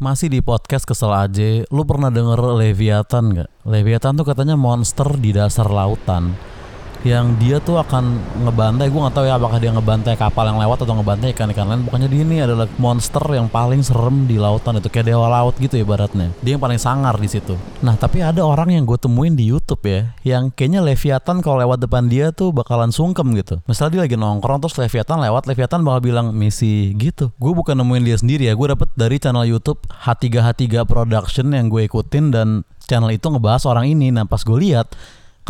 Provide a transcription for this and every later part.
Masih di podcast kesel aja, lu pernah denger Leviathan gak? Leviathan tuh katanya monster di dasar lautan yang dia tuh akan ngebantai gue nggak tahu ya apakah dia ngebantai kapal yang lewat atau ngebantai ikan-ikan lain. Pokoknya dia ini adalah monster yang paling serem di lautan itu kayak dewa laut gitu ya baratnya dia yang paling sangar di situ. Nah tapi ada orang yang gue temuin di YouTube ya yang kayaknya Leviathan kalau lewat depan dia tuh bakalan sungkem gitu. Misalnya dia lagi nongkrong terus Leviathan lewat Leviathan bakal bilang misi gitu. Gue bukan nemuin dia sendiri ya gue dapet dari channel YouTube H3H3 Production yang gue ikutin dan channel itu ngebahas orang ini. Nah pas gue lihat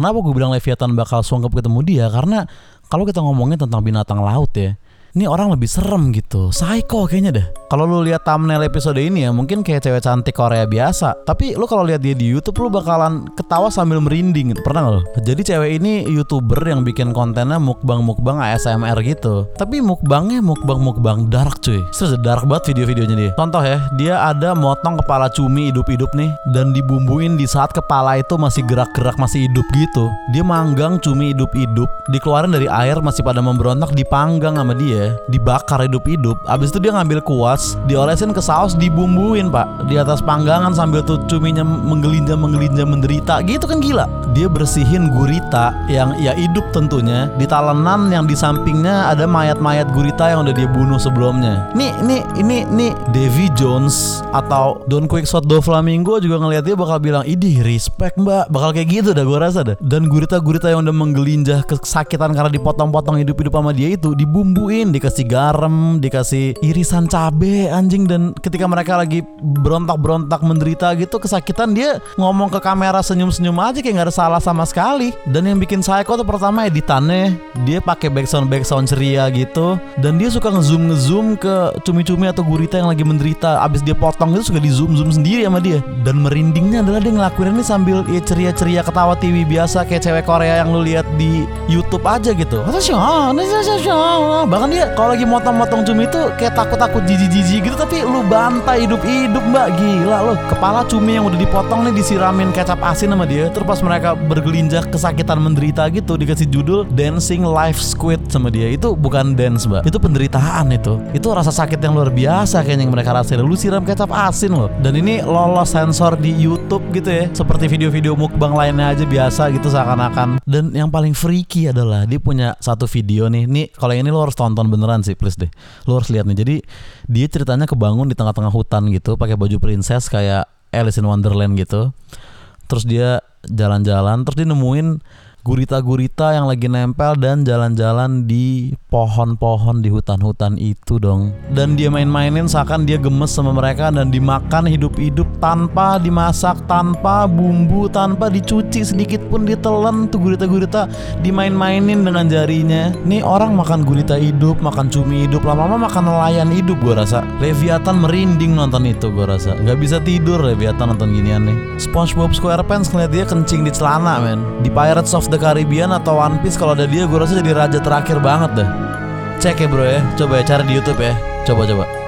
Kenapa gue bilang Leviathan bakal sungkep ketemu dia? Karena kalau kita ngomongin tentang binatang laut ya, ini orang lebih serem gitu. Psycho kayaknya deh. Kalau lu lihat thumbnail episode ini ya mungkin kayak cewek cantik Korea biasa. Tapi lu kalau lihat dia di YouTube lu bakalan ketawa sambil merinding gitu. Pernah gak lu? Jadi cewek ini youtuber yang bikin kontennya mukbang mukbang ASMR gitu. Tapi mukbangnya mukbang mukbang dark cuy. Serius dark banget video-videonya dia. Contoh ya dia ada motong kepala cumi hidup-hidup nih. Dan dibumbuin di saat kepala itu masih gerak-gerak masih hidup gitu. Dia manggang cumi hidup-hidup dikeluarin dari air masih pada memberontak dipanggang sama dia dibakar hidup-hidup. Abis itu dia ngambil kuas diolesin ke saus dibumbuin pak. Di atas panggangan sambil tuh cuminya menggelinjam menggelinjam menderita. Gitu kan gila. Dia bersihin gurita yang ya hidup tentunya. Di talenan yang di sampingnya ada mayat-mayat gurita yang udah dia bunuh sebelumnya. Nih nih ini nih. Davy Jones atau Don Quixote do Flamingo juga ngeliat dia bakal bilang idih respect mbak. Bakal kayak gitu dah gue rasa dah. Dan gurita-gurita yang udah menggelinjah kesakitan karena dipotong-potong hidup-hidup sama dia itu dibumbuin dikasih garam, dikasih irisan cabe anjing dan ketika mereka lagi berontak-berontak menderita gitu kesakitan dia ngomong ke kamera senyum-senyum aja kayak nggak ada salah sama sekali. Dan yang bikin psycho tuh pertama editannya dia pakai backsound backsound ceria gitu dan dia suka ngezoom ngezoom ke cumi-cumi atau gurita yang lagi menderita. Abis dia potong itu suka di zoom zoom sendiri sama dia. Dan merindingnya adalah dia ngelakuin ini sambil ya ceria-ceria ketawa TV biasa kayak cewek Korea yang lu lihat di YouTube aja gitu. Bahkan dia kalau lagi motong-motong cumi itu kayak takut-takut jijik-jijik gitu tapi lu bantai hidup-hidup mbak. Gila lu. Kepala cumi yang udah dipotong nih disiramin kecap asin sama dia terus pas mereka bergelinjak kesakitan menderita gitu dikasih judul Dancing Life Squid sama dia. Itu bukan dance mbak. Itu penderitaan itu. Itu rasa sakit yang luar biasa kayaknya yang mereka rasain. Lu siram kecap asin loh. Dan ini lolos sensor di YouTube gitu ya. Seperti video-video mukbang lainnya aja biasa gitu seakan-akan. Dan yang paling freaky adalah dia punya satu video nih. Nih kalau ini lo harus tonton beneran sih please deh. Lo harus lihat nih. Jadi dia ceritanya kebangun di tengah-tengah hutan gitu pakai baju princess kayak Alice in Wonderland gitu. Terus dia jalan-jalan terus dia nemuin gurita-gurita yang lagi nempel dan jalan-jalan di pohon-pohon di hutan-hutan itu dong. Dan dia main-mainin seakan dia gemes sama mereka dan dimakan hidup-hidup tanpa dimasak tanpa bumbu tanpa dicuci sedikit pun ditelan tuh gurita-gurita dimain-mainin dengan jarinya. Nih orang makan gurita hidup makan cumi hidup lama-lama makan nelayan hidup gua rasa. Leviathan merinding nonton itu gua rasa. Nggak bisa tidur Leviathan nonton ginian nih. SpongeBob SquarePants ngeliat dia kencing di celana men. Di Pirates the Caribbean atau One Piece kalau ada dia gue rasa jadi raja terakhir banget deh. Cek ya bro ya, coba ya cari di YouTube ya. Coba coba.